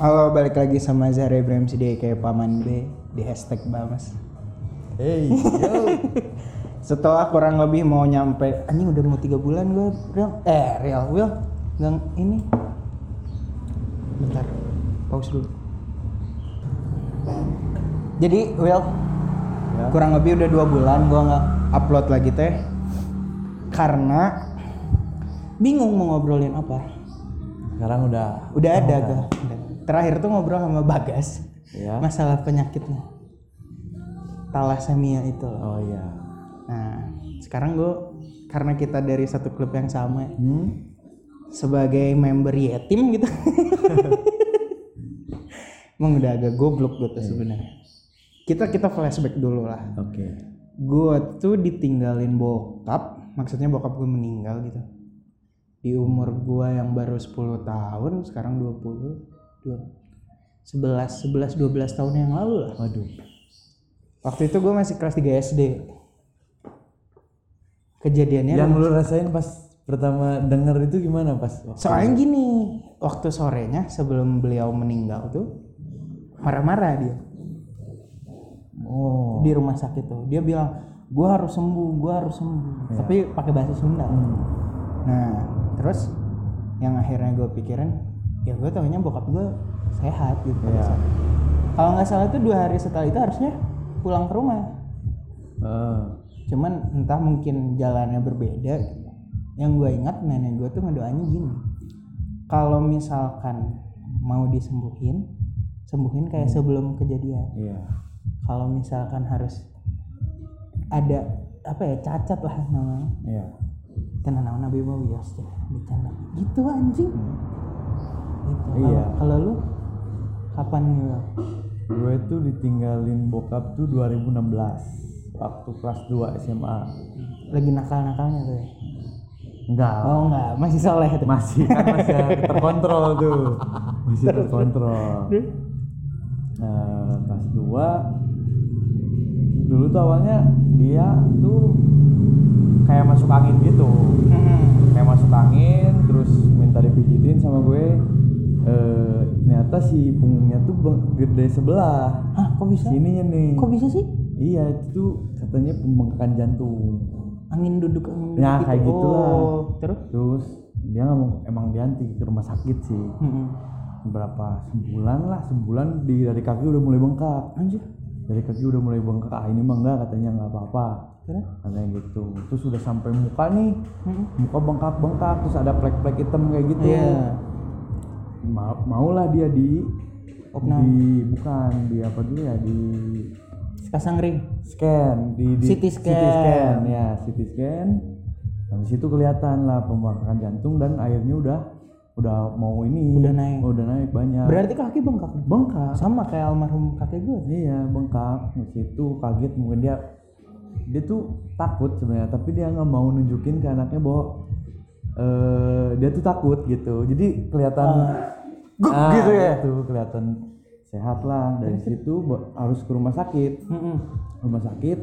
Halo, balik lagi sama Zahra Ibrahim CD kayak Paman B di hashtag Bamas. Hey, yo. Setelah kurang lebih mau nyampe, anjing udah mau tiga bulan gue real, eh real Will, gang ini. Bentar, pause dulu. Jadi Will, Ya. kurang lebih udah dua bulan gue nggak upload lagi teh, karena bingung mau ngobrolin apa. Sekarang udah Udah ada gue. Terakhir tuh ngobrol sama Bagas ya. masalah penyakitnya talasemia itu loh. Oh iya. Nah, sekarang gue karena kita dari satu klub yang sama Hmm? sebagai member yatim gitu. Emang udah agak goblok gue tuh sebenarnya. Kita kita flashback dulu lah. Oke. Gue tuh ditinggalin bokap, maksudnya bokap gue meninggal gitu. Di umur gue yang baru 10 tahun, sekarang 20 dua, 11 11 12 tahun yang lalu lah. Waduh. Waktu itu gue masih kelas 3 SD. Kejadiannya Yang lu rasain pas pertama denger itu gimana pas? soalnya gini, waktu sorenya sebelum beliau meninggal tuh marah-marah dia Oh. di rumah sakit tuh. Dia bilang, "Gue harus sembuh, gue harus sembuh." Tapi pakai bahasa Sunda. Nah, terus yang akhirnya gue pikirin, ya gue taunya bokap gue sehat gitu. Iya. itu. Kalau nggak salah tuh dua hari setelah itu harusnya pulang ke rumah. Ah. cuman entah mungkin jalannya berbeda gitu. yang gue ingat nenek gue tuh ngedoain gini kalau misalkan mau disembuhin sembuhin kayak sebelum kejadian Iya. kalau misalkan harus ada apa ya cacat lah namanya Iya. tenan naon nabi mau teh dicanda gitu anjing gitu. Iya. Kalau- lu kapan nih? Gue tuh ditinggalin bokap tuh 2016 waktu kelas 2 SMA. lagi nakal nakalnya tuh ya? Enggak. oh enggak masih soleh tuh Masih kan masih terkontrol tuh. Masih terkontrol. Nah, kelas 2 dulu tuh awalnya dia tuh kayak masuk angin gitu. Mm-mm. kayak masuk angin terus minta dipijitin sama gue eh ternyata si punggungnya tuh gede sebelah Hah, kok bisa? sininya nih Kok bisa sih? iya itu tuh katanya pembengkakan jantung Angin duduk angin duduk Ya, kayak gitulah. Oh, terus? terus dia nggak mau emang dianti ke rumah sakit sih Mm-mm. berapa sebulan lah sebulan di dari kaki udah mulai bengkak Anjir. dari kaki udah mulai bengkak ah ini mah enggak katanya nggak apa-apa Terus? katanya gitu terus udah sampai muka nih muka bengkak-bengkak terus ada plek-plek hitam kayak gitu Iya. Ma maulah dia di Opnam. di bukan di apa dulu ya di Pasang ring. scan di, di CT scan. CT scan ya CT scan dan di situ kelihatan lah pembengkakan jantung dan airnya udah udah mau ini Udah naik. udah naik banyak Berarti kaki bengkak. bengkak Sama kayak almarhum kakek gue. iya bengkak di situ kaget mungkin dia dia tuh takut sebenarnya tapi dia nggak mau nunjukin ke anaknya bahwa eh dia tuh takut gitu. Jadi kelihatan guk Ah, gitu ya? gitu, kelihatan sehat lah dari situ harus ke rumah sakit. Mm-mm. rumah sakit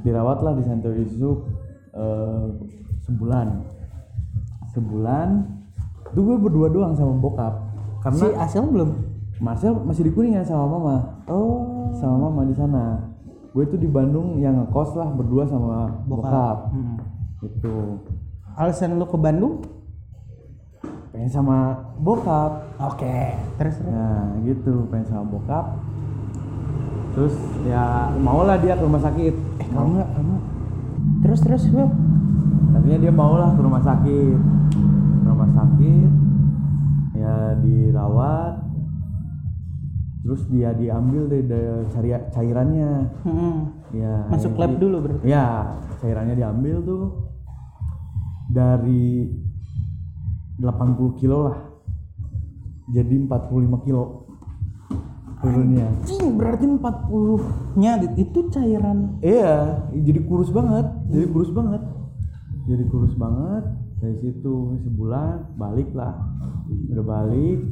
dirawat lah di Santo Yusuf eh, sebulan. Sebulan itu gue berdua doang sama bokap. Karena Si Asel belum? Marcel masih di Kuningan sama mama. Oh. sama mama di sana. Gue tuh di Bandung yang ngekos lah berdua sama bokap, Mm-mm. gitu Alasan lu ke Bandung? pengen sama bokap Oke. Terus terus. nah gitu pengen sama bokap terus ya maulah dia ke rumah sakit Eh, kamu nggak kamu. Terus terus Will. Akhirnya dia maulah ke rumah sakit ke rumah sakit ya dirawat terus dia diambil dari cari- cairannya Mm-mm. ya Masuk lab di- dulu berarti. ya cairannya diambil tuh dari 80 kilo lah. Jadi 45 kilo turunnya. Cing, berarti 40-nya itu cairan. iya jadi kurus banget jadi kurus banget. Jadi kurus banget dari situ sebulan balik lah. Udah balik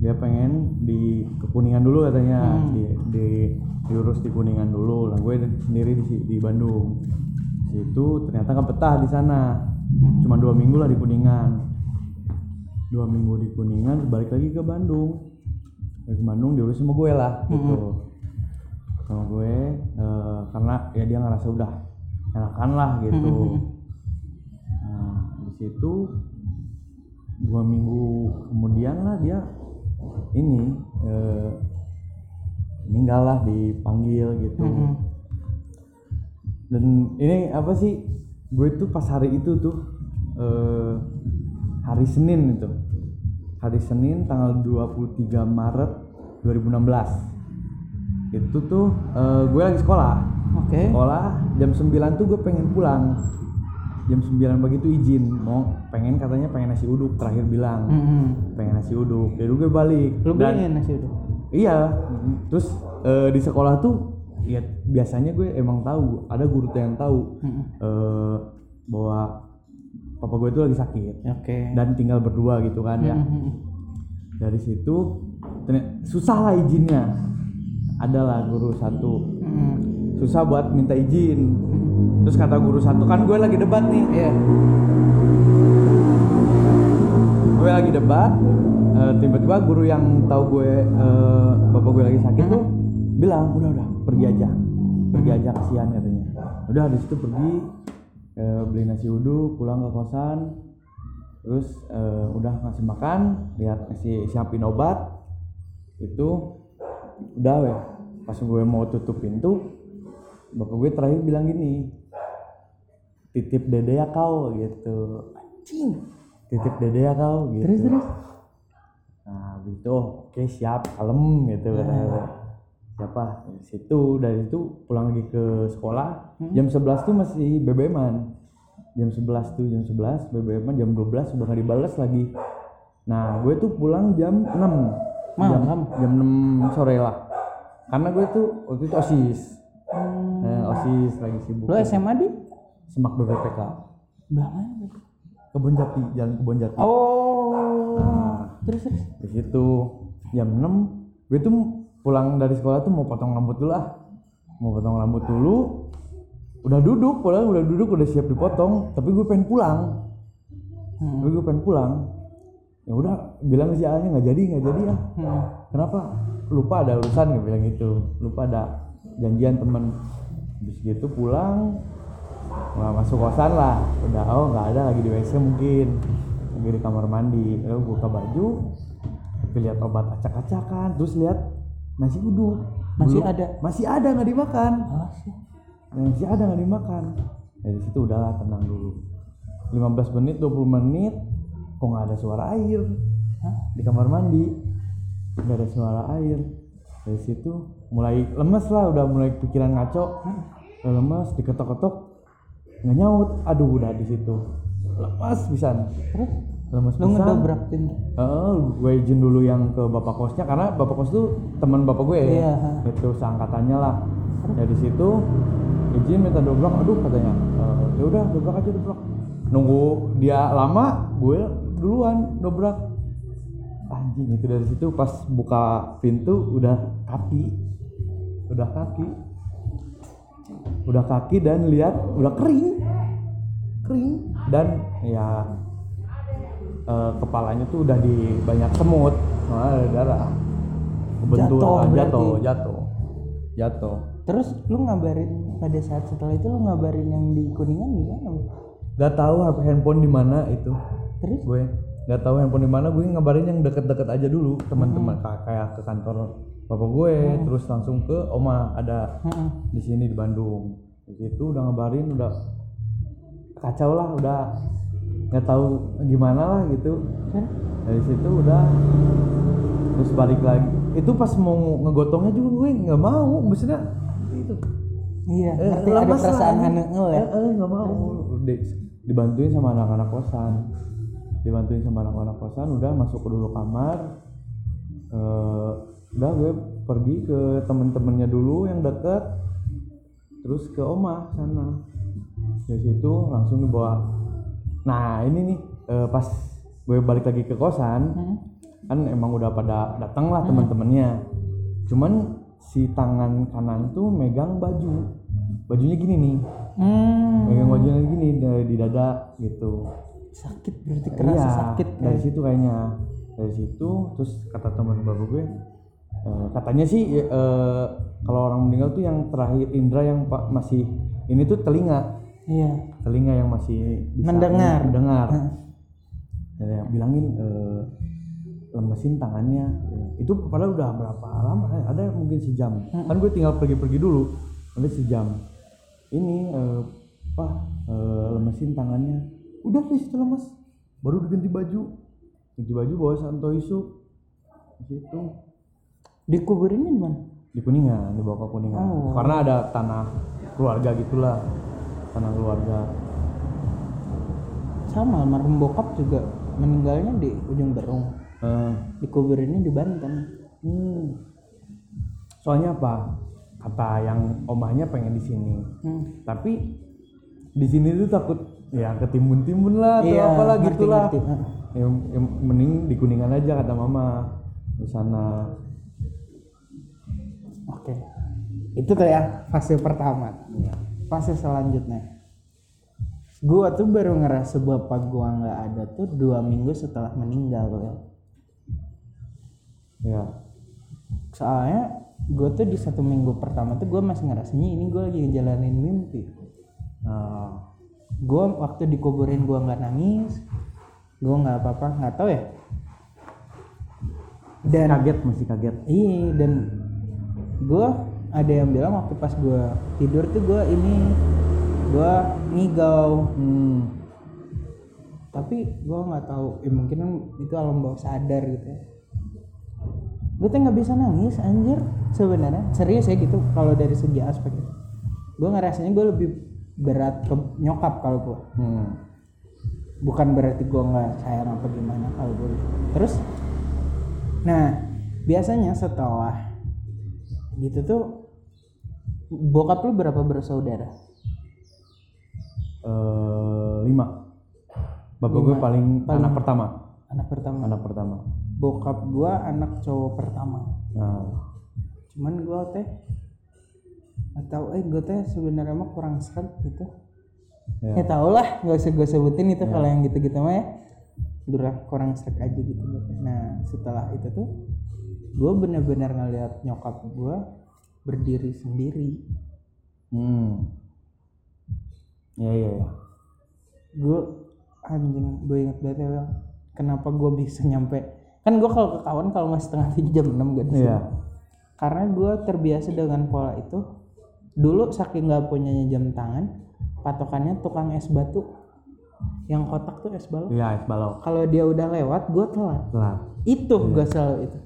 dia pengen di ke kuningan dulu katanya. Di, di diurus di kuningan dulu. Lah gue sendiri di di Bandung. Situ ternyata nggak betah di sana cuma dua minggu lah di kuningan. Dua minggu di kuningan balik lagi ke Bandung. Balik ke Bandung diurus sama gue lah gitu. Sama gue eh, karena ya dia ngerasa udah enakan lah gitu. Nah di situ dua minggu kemudian lah dia ini eh, meninggal lah dipanggil gitu. Dan ini apa sih gue tuh pas hari itu tuh eh, hari Senin itu. Hari Senin tanggal 23 Maret 2016 itu tuh eh, gue lagi sekolah. Oke. sekolah jam 9 tuh gue pengen pulang. Jam 9 pagi tuh izin. Mau pengen katanya pengen nasi uduk terakhir bilang. Mm-mm. pengen nasi uduk. Jadi gue balik. Lu Dan- beliin nasi uduk? Iya, terus eh, di sekolah tuh ya biasanya gue emang tahu ada guru tuh yang tahu Mm-mm. eh, bahwa papa gue itu lagi sakit Oke. dan tinggal berdua gitu kan ya. Dari situ susah lah izinnya. Adalah guru satu Mm-mm. susah buat minta izin. Terus kata guru satu kan gue lagi debat nih. Iya. gue lagi debat eh, tiba-tiba guru yang tahu gue eh, bapak gue lagi sakit tuh bilang udah udah pergi aja. Pergi aja kasihan katanya. Udah di situ pergi eh, beli nasi uduk pulang ke kosan. Terus eh, udah ngasih makan lihat ngasih siapin obat. Itu udah weh. Pas gue mau tutup pintu bapak gue terakhir bilang gini titip dede ya kau gitu. Anjing. Titip dede ya kau gitu. Terus? Terus. nah gitu oke siap kalem gitu. Kata gue. Siapa dari situ dari situ pulang lagi ke sekolah jam 11 tuh masih BBM-an jam 11 tuh jam 11 BBM-an jam 12 udah gak dibalas lagi nah gue tuh pulang jam 6 jam, Malam. jam 6 sore lah karena gue tuh waktu itu osis Hmm. Eh, osis lagi sibuk Lu SMA di? semak BPPK Udah mana? kebun jati jalan kebun jati Oh. Terus terus. di situ jam 6 gue tuh pulang dari sekolah tuh mau potong rambut dulu lah mau potong rambut dulu. Udah duduk padahal udah duduk udah siap dipotong. Tapi gue pengen pulang. Hmm. tapi gue pengen pulang. Ya udah bilang si Alnya nggak jadi nggak jadi ya Hmm. kenapa? Lupa ada urusan gue bilang gitu. Lupa ada janjian temen. Habis gitu pulang nggak masuk kosan lah. Udah oh nggak ada lagi di WC mungkin. Lagi di kamar mandi. Lalu buka baju tapi lihat obat acak-acakan. Terus lihat nasi uduk. Masih Belum- ada? masih ada nggak dimakan. Oh, sih. masih ada nggak dimakan. Dari situ udahlah tenang dulu. 15 menit 20 menit kok nggak ada suara air? Hah? di kamar mandi. Nggak ada suara air. Dari situ mulai lemes lah udah mulai pikiran ngaco. Udah lemes diketok-ketok nggak nyaut. Aduh udah di situ. Lemes pisan. Terus lemes lu ngedobrak pintu. Heeh, gue izin dulu yang ke bapak kosnya karena bapak kos tuh teman bapak gue Iya. itu seangkatannya lah. Dari situ izin minta dobrak aduh katanya. "Eh, ya udah dobrak aja dobrak. Nunggu dia lama gue duluan dobrak. Anjing itu dari situ pas buka pintu udah kaki. Udah kaki. Udah kaki dan lihat udah kering. Kering dan ya eh, kepalanya tuh udah di banyak semut. Malah ada darah. Kebentur Jatuh ah, jatuh jatuh. Jatuh. Terus lu ngabarin pada saat setelah itu lu ngabarin yang di Kuningan gimana? Nggak tahu HP handphone di mana itu. Terus? gue nggak tahu handphone di mana. Gue ngabarin yang deket-deket aja dulu teman-teman Ka- kayak ke kantor bapak gue. Terus langsung ke oma ada Heeh. di sini di Bandung. Di situ udah ngabarin udah kacau lah udah nggak tahu gimana lah gitu. Terus? dari situ udah terus balik lagi. Itu pas mau ngegotongnya juga gue nggak mau maksudnya itu. Iya, Eh, ngerti ada perasaan hanengel ya. Eh, eh, nggak mau. Di- dibantuin sama anak-anak kosan. Dibantuin sama anak-anak kosan udah masuk ke dulu kamar. Eh, udah gue pergi ke temen-temennya dulu yang deket. Terus ke oma sana. Dari situ langsung dibawa nah ini nih eh, pas gue balik lagi ke kosan Hmm. kan emang udah pada datang lah teman-temannya cuman si tangan kanan tuh megang baju. Bajunya gini nih. Hmm. megang bajunya gini dari di dada gitu. Sakit berarti kerasa iya sakit dari kan. situ kayaknya. Dari situ terus kata teman bapak gue Eh, katanya sih eh, kalau orang meninggal tuh yang terakhir indra yang masih ini tuh telinga iya. Telinga yang masih bisa Mendengar. mendengar. Ya, bilangin eh, lemesin tangannya. Itu padahal udah berapa lama Eh, ada mungkin sejam. Kan gue tinggal pergi-pergi dulu. Ada sejam. Ini eh, apa eh, lemesin tangannya. Udah di situ lemes. Baru diganti baju. Ganti baju bawa santo isu. Di situ. Dikuburinnya di mana? Di kuningan dibawa ke kuningan. Oh. karena ada tanah keluarga gitulah tanah keluarga. Sama almarhum bokap juga meninggalnya di ujung berung. Eh, dikuburinnya di Banten. Hmm. soalnya apa? Kata yang omahnya pengen di sini. Hmm. tapi di sini tuh takut ya ketimbun-timbun lah atau Iya, apalah ngerti, gitulah. ngerti. Yang, yang mending di kuningan aja kata mama. Di sana. Oke. Itu tuh ya fase pertama. Iya. Fase selanjutnya. Gua tuh baru ngerasa bapak gua nggak ada tuh dua minggu setelah meninggal Wel. ya. Soalnya gue tuh di satu minggu pertama tuh gue masih ngerasanya ini gue lagi ngejalanin mimpi. Nah, gue waktu dikuburin gue nggak nangis gue nggak apa-apa nggak tahu ya. Dan kaget masih kaget. Iya dan gue ada yang bilang waktu pas gue tidur tuh gue ini gue ngigau. Hmm. tapi gue nggak tahu ya mungkin itu alam bawah sadar gitu ya. Gue tuh nggak bisa nangis anjir. Sebenarnya serius ya gitu kalau dari segi aspek itu. Gue ngerasanya gue lebih berat ke nyokap kalau gue Hmm. bukan berarti gue nggak sayang apa gimana kalau gue terus nah biasanya setelah gitu tuh bokap lu berapa bersaudara? Eh, lima. Bapak gue paling, anak pertama. anak pertama. Anak pertama. Bokap gue anak cowok pertama. Nah. Cuman gue teh atau eh gue teh sebenarnya mah kurang seret gitu. Ya. ya tau lah nggak usah gue sebutin itu kalau yang gitu-gitu mah ya. Durah kurang seret aja gitu. Nah setelah itu tuh gue bener-bener ngeliat nyokap gue berdiri sendiri. Hmm. ya ya ya. Gue anjing gue inget banget ya kenapa gue bisa nyampe? Kan gue kalau ke kawan kalau masih setengah tujuh jam enam sini. Iya. karena gue terbiasa dengan pola itu. Dulu saking nggak punyanya jam tangan patokannya tukang es batu. Yang kotak tuh es balok. Iya, es balok. kalau dia udah lewat gue telat. Telat. itu gue selalu itu.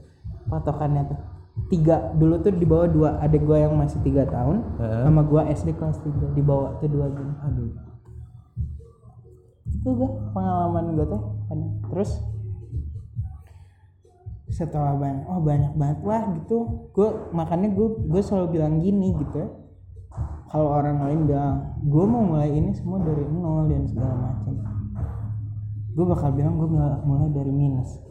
Patokannya tuh tiga dulu tuh di bawah dua adik gue yang masih tiga tahun Heeh. sama gue SD kelas tiga di bawah tuh dua gini. Aduh. Itu gue pengalaman gue tuh terus setelah banyak oh banyak banget. Lah gitu. Gue makanya gue gue selalu bilang gini gitu. Ya kalau orang lain bilang gue mau mulai ini semua dari nol dan segala macam. Gue bakal bilang gue mulai dari minus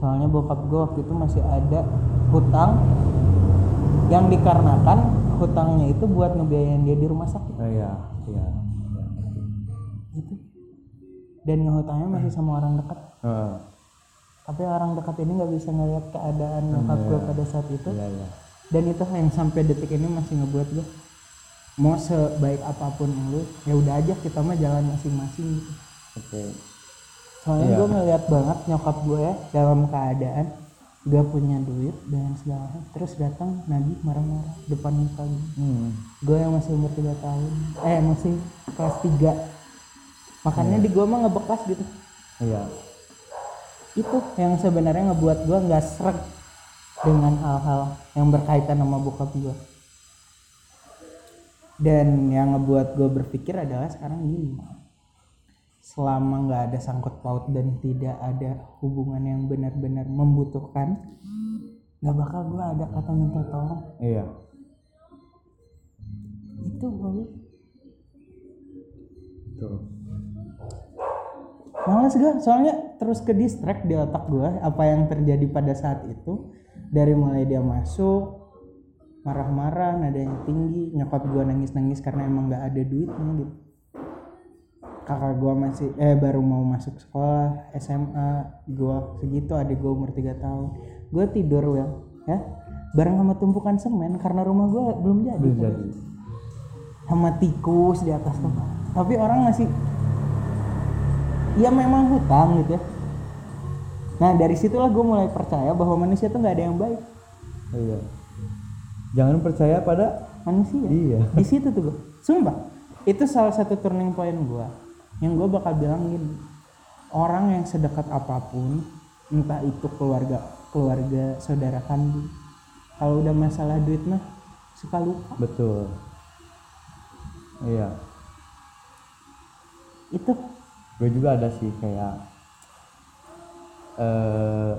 soalnya bokap gue waktu itu masih ada hutang yang dikarenakan hutangnya itu buat ngebiayain dia di rumah sakit Oh, iya, iya. iya. gitu dan ngehutangnya masih sama orang dekat Heeh. tapi orang dekat ini nggak bisa ngeliat keadaan nyokap gue pada saat itu Iya, iya. dan itu yang sampai detik ini masih ngebuat gue mau sebaik apa pun lu ya udah aja kita mah jalan masing-masing gitu Oke. Soalnya Iya. gue ngeliat banget nyokap gue ya dalam keadaan gak punya duit dan segala macam. Terus datang nagih marah-marah depan muka gue Hmm. gue yang masih umur 3 tahun. Eh masih kelas 3 makanya di gue mah ngebekas gitu. Iya. itu yang sebenarnya ngebuat gue nggak sreg dengan hal-hal yang berkaitan sama bokap gue dan yang ngebuat gue berpikir adalah sekarang gini selama nggak ada sangkut paut dan tidak ada hubungan yang benar-benar membutuhkan nggak bakal gue ada kata minta tolong Iya. itu gue Tuh. Males gue, soalnya terus ke distract di otak gue apa yang terjadi pada saat itu dari mulai dia masuk marah-marah nadanya tinggi nyokap gue nangis-nangis karena emang nggak ada duitnya gitu kakak gue masih eh baru mau masuk sekolah SMA gue segitu adik gue umur 3 tahun. Gue tidur well ya bareng sama tumpukan semen karena rumah gue belum jadi. Belum jadi. Sama tikus di atas tuh tapi orang masih ya memang hutang gitu ya. Nah dari situlah gue mulai percaya bahwa manusia tuh nggak ada yang baik. Iya. Jangan percaya pada manusia. Iya. Di situ tuh gue sumpah itu salah satu turning point gue yang gue bakal bilang gini orang yang sedekat apa pun entah itu keluarga keluarga saudara kandung kalau udah masalah duit mah suka lupa. Betul. Iya. Itu. Gue juga ada sih kayak eh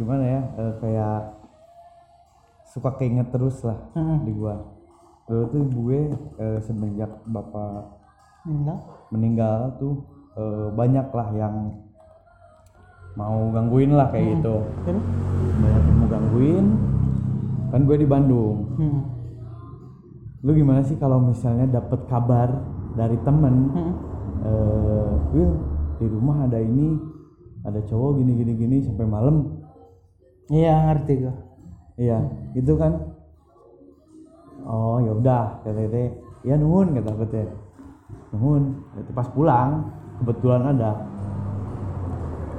gimana ya eh, kayak suka keinget terus lah Mm-mm. di gua. Dulu tuh gue eh, semenjak bapak enggak meninggal tuh eh, banyak lah yang mau gangguin lah kayak gitu. Terus? banyak yang mau gangguin. Kan gue di Bandung. Hmm. lu gimana sih kalau misalnya dapet kabar dari temen? Hmm. eh Will di rumah ada ini ada cowok gini gini gini sampai malam. Iya ngerti gue iya gitu kan? Oh ya udah kata teh ya nuhun kata teh nuhun. Itu pas pulang kebetulan ada.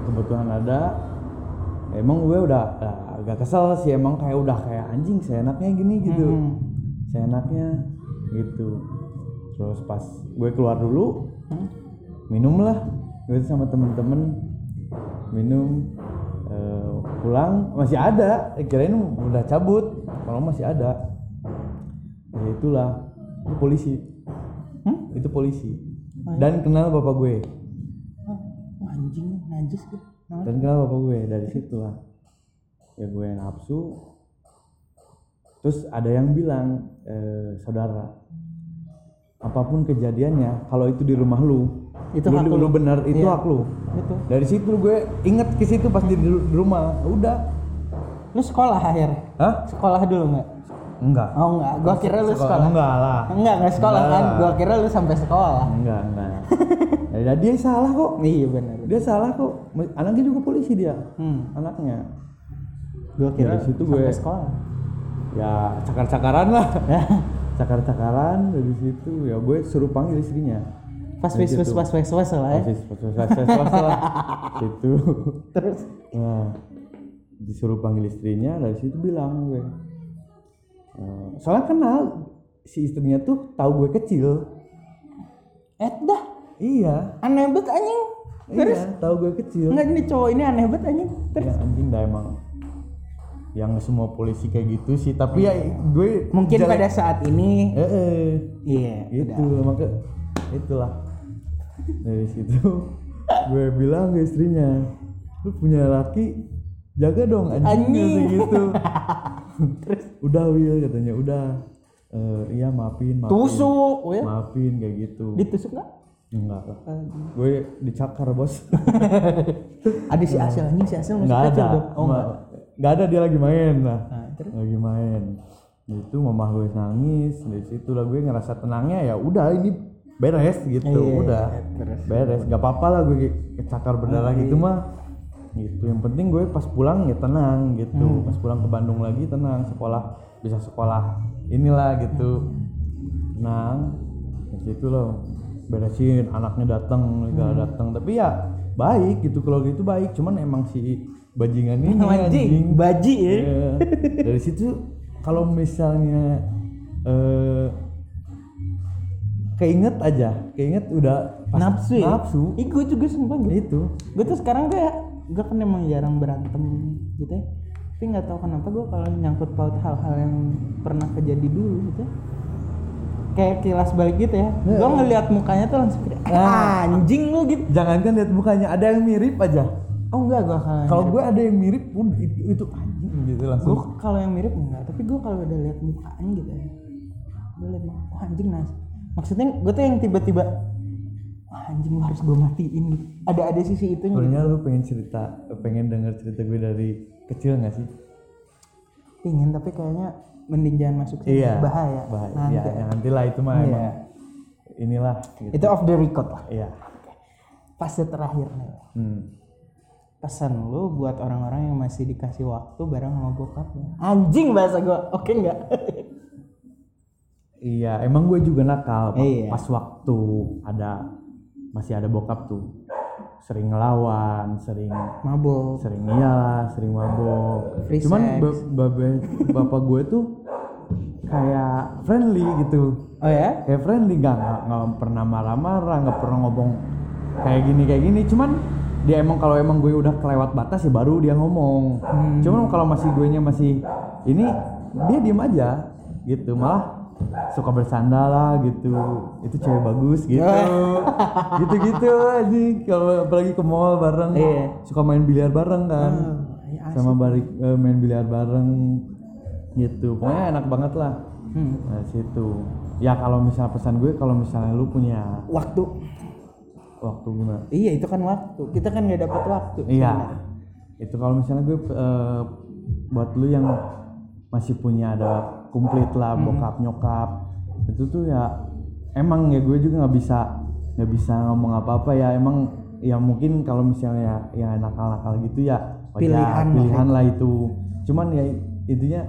Kebetulan ada. Emang gue udah ah, agak kesel sih emang kayak udah kayak anjing seenaknya gini gitu. Hmm. seenaknya gitu. Terus pas gue keluar dulu Hmm. minum lah gitu sama temen-temen. Minum eh, pulang masih ada. Eh, kirain udah cabut kalau masih ada. Ya itulah itu polisi? Itu polisi. Dan kenal bapak gue. Anjing najis gitu dan kenal bapak gue dari situ lah. Ya gue nafsu. Terus ada yang bilang eh, saudara apa pun kejadiannya kalau itu di rumah lu Itu lu, hak lu, lu. bener itu Iya. hak lu. Itu. Dari situ gue inget ke situ pas di, di rumah. Udah. Lu sekolah akhir? Hah? Sekolah dulu nggak enggak. Oh enggak. Gua kira lu sekolah. enggak lah. Enggak enggak sekolah Enggak kan. lah. gua kira lu sampai sekolah. Enggak enggak. Ya, dia salah kok. Iya benar. Dia salah kok. Anaknya juga polisi dia. Hmm. anaknya. Gua kira Dari situ gue- sekolah. Ya cakar-cakaran lah. Cakar-cakaran dari situ. Ya gue suruh panggil istrinya. Pas wis situ. pas wis wis lah ya. Pas- pas- pas- pas lah. Situ terus? Nah disuruh panggil istrinya dari situ bilang gue Eh, soalnya kenal si istrinya tuh tahu gue kecil. Eh dah. Iya. Aneh banget anjing. Terus? Iya tahu gue kecil. Enggak ini cowok ini aneh banget anjing. Terus? Ya anjing dah emang. Yang semua polisi kayak gitu sih tapi ya gue mungkin jalan- pada saat ini. Eh, eh. iya itu maka itulah. Dari situ gue bilang ke istrinya lu punya laki jaga dong anjing, Anjing. udah Will katanya. Udah. Eh, iya maafin maafin. Tusuk ya? Maafin kayak gitu. Ditusuk nggak? Enggak lah gue dicakar bos. Ada si Asil anjing si Asil masih ada. dong oh enggak nggak. ada dia lagi main. Lah nah, terus? lagi main. Itu mamah gue nangis. Dari situ lah gue ngerasa tenangnya ya udah ini beres gitu. Iya, udah. terus. beres. Nggak apa-apa lah gue kecakar berdarah gitu mah gitu. Yang penting gue pas pulang ya tenang gitu. Pas pulang ke Bandung lagi tenang sekolah bisa sekolah inilah gitu. Tenang dari situ loh. Beresin anaknya datang segala datang tapi ya baik gitu. Kalau gitu baik. Cuman emang si bajingan ini anjing baji ya. Iya. dari situ kalau misalnya eh keinget aja. Keinget udah nafsu ya? nafsu Ih, gue juga sumpah gitu itu. Gue tuh sekarang kayak gue kan emang jarang berantem gitu ya. Tapi nggak tahu kenapa gue kalau nyangkut paut hal-hal yang pernah kejadi dulu gitu ya. kayak kilas balik gitu ya. Gue ngeliat mukanya tuh langsung kayak Nah. anjing lu gitu. Jangankan lihat mukanya ada yang mirip aja. Oh enggak gue kalau kalau gue ada yang mirip pun itu, itu anjing gitu gue langsung kalau yang mirip enggak tapi gue kalau udah lihat mukanya gitu ya. Gue lihat oh anjing nas maksudnya gue tuh yang tiba-tiba anjing lu harus gue matiin gitu ada ada sisi itu sebenarnya lu pengen cerita pengen denger cerita gue dari kecil nggak sih pingin tapi kayaknya mending jangan masuk sini iya bahaya bahaya Nanti. ya, ya nanti lah itu mah Iya. emang inilah gitu. itu off the record lah iya fase terakhir nih hmm. pesan lu buat orang-orang yang masih dikasih waktu bareng sama bokap lu? Anjing bahasa gua. Oke nggak? Iya, emang gue juga nakal Iya. pas waktu ada masih ada bokap tuh. Sering ngelawan, sering Mabok. sering iyalah, sering mabok. Free Cuman bapak gue tuh kayak friendly gitu. Oh ya? Kayak friendly nggak nggak pernah marah-marah, nggak pernah ngomong kayak gini kayak gini. Cuman dia emang kalau emang gue udah kelewat batas ya baru dia ngomong. Hmm. Cuman kalau masih gue nya masih ini dia diem aja gitu malah suka bersanda lah gitu itu cewek bagus gitu gitu gitu aja kalau apalagi ke mall bareng Iya. suka main biliar bareng kan Oh, asik. sama balik eh, main biliar bareng gitu pokoknya enak banget lah Hmm. nah situ ya kalau misalnya pesan gue kalau misalnya lu punya Waktu. waktu gimana Iya itu kan waktu. Kita kan nggak dapat waktu. Iya. Itu kalau misalnya gue eh, buat lu yang masih punya ada komplit lah bokap nyokap. Itu tuh ya emang ya gue juga nggak bisa nggak bisa ngomong apa apa ya. Emang ya mungkin kalau misalnya yang nakal-nakal gitu ya Pilihan lah pilihan lah itu. Cuman ya intinya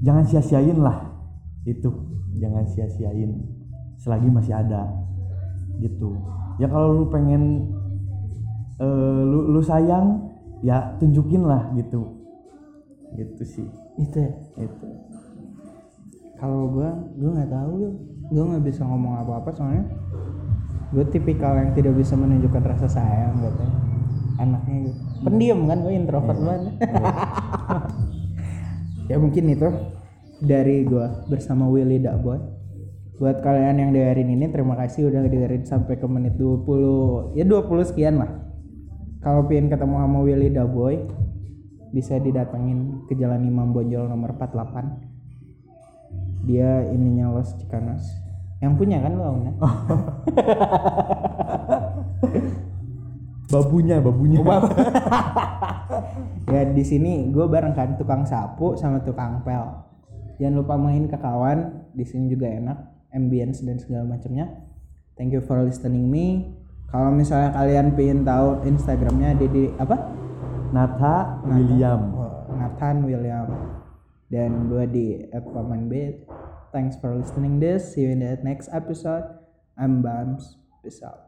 jangan sia-siain lah. Itu jangan sia-siain. Selagi masih ada gitu. Ya kalau lu pengen eh, lu lu sayang ya tunjukin lah gitu. Gitu sih. Itu ya. itu Kalau gua, gua nggak tahu. Gua nggak bisa ngomong apa-apa soalnya gue tipikal yang tidak bisa menunjukkan rasa sayang gitu. Anaknya gitu. Pendiam kan gue introvert banget. ya mungkin itu dari gua bersama Willy Dakboy. Buat kalian yang dengerin ini terima kasih udah dengerin sampai ke menit 20 ya 20 sekian lah. Kalau pengen ketemu sama Willy Daboy bisa didatengin ke Jalan Imam Bonjol nomor 48 dia ininya Los Cicanos yang punya kan lo Auna? babunya babunya. Ya di sini gue bareng kan tukang sapu sama tukang pel. Jangan lupa main ke kawan di sini juga enak ambience dan segala macamnya. Thank you for listening me. Kalau misalnya kalian pengen tahu instagramnya Dede apa? Natha William. Oh, Nathan William dan gue di @pamanb thanks for listening this. See you in the next episode. I'm Bams. Peace out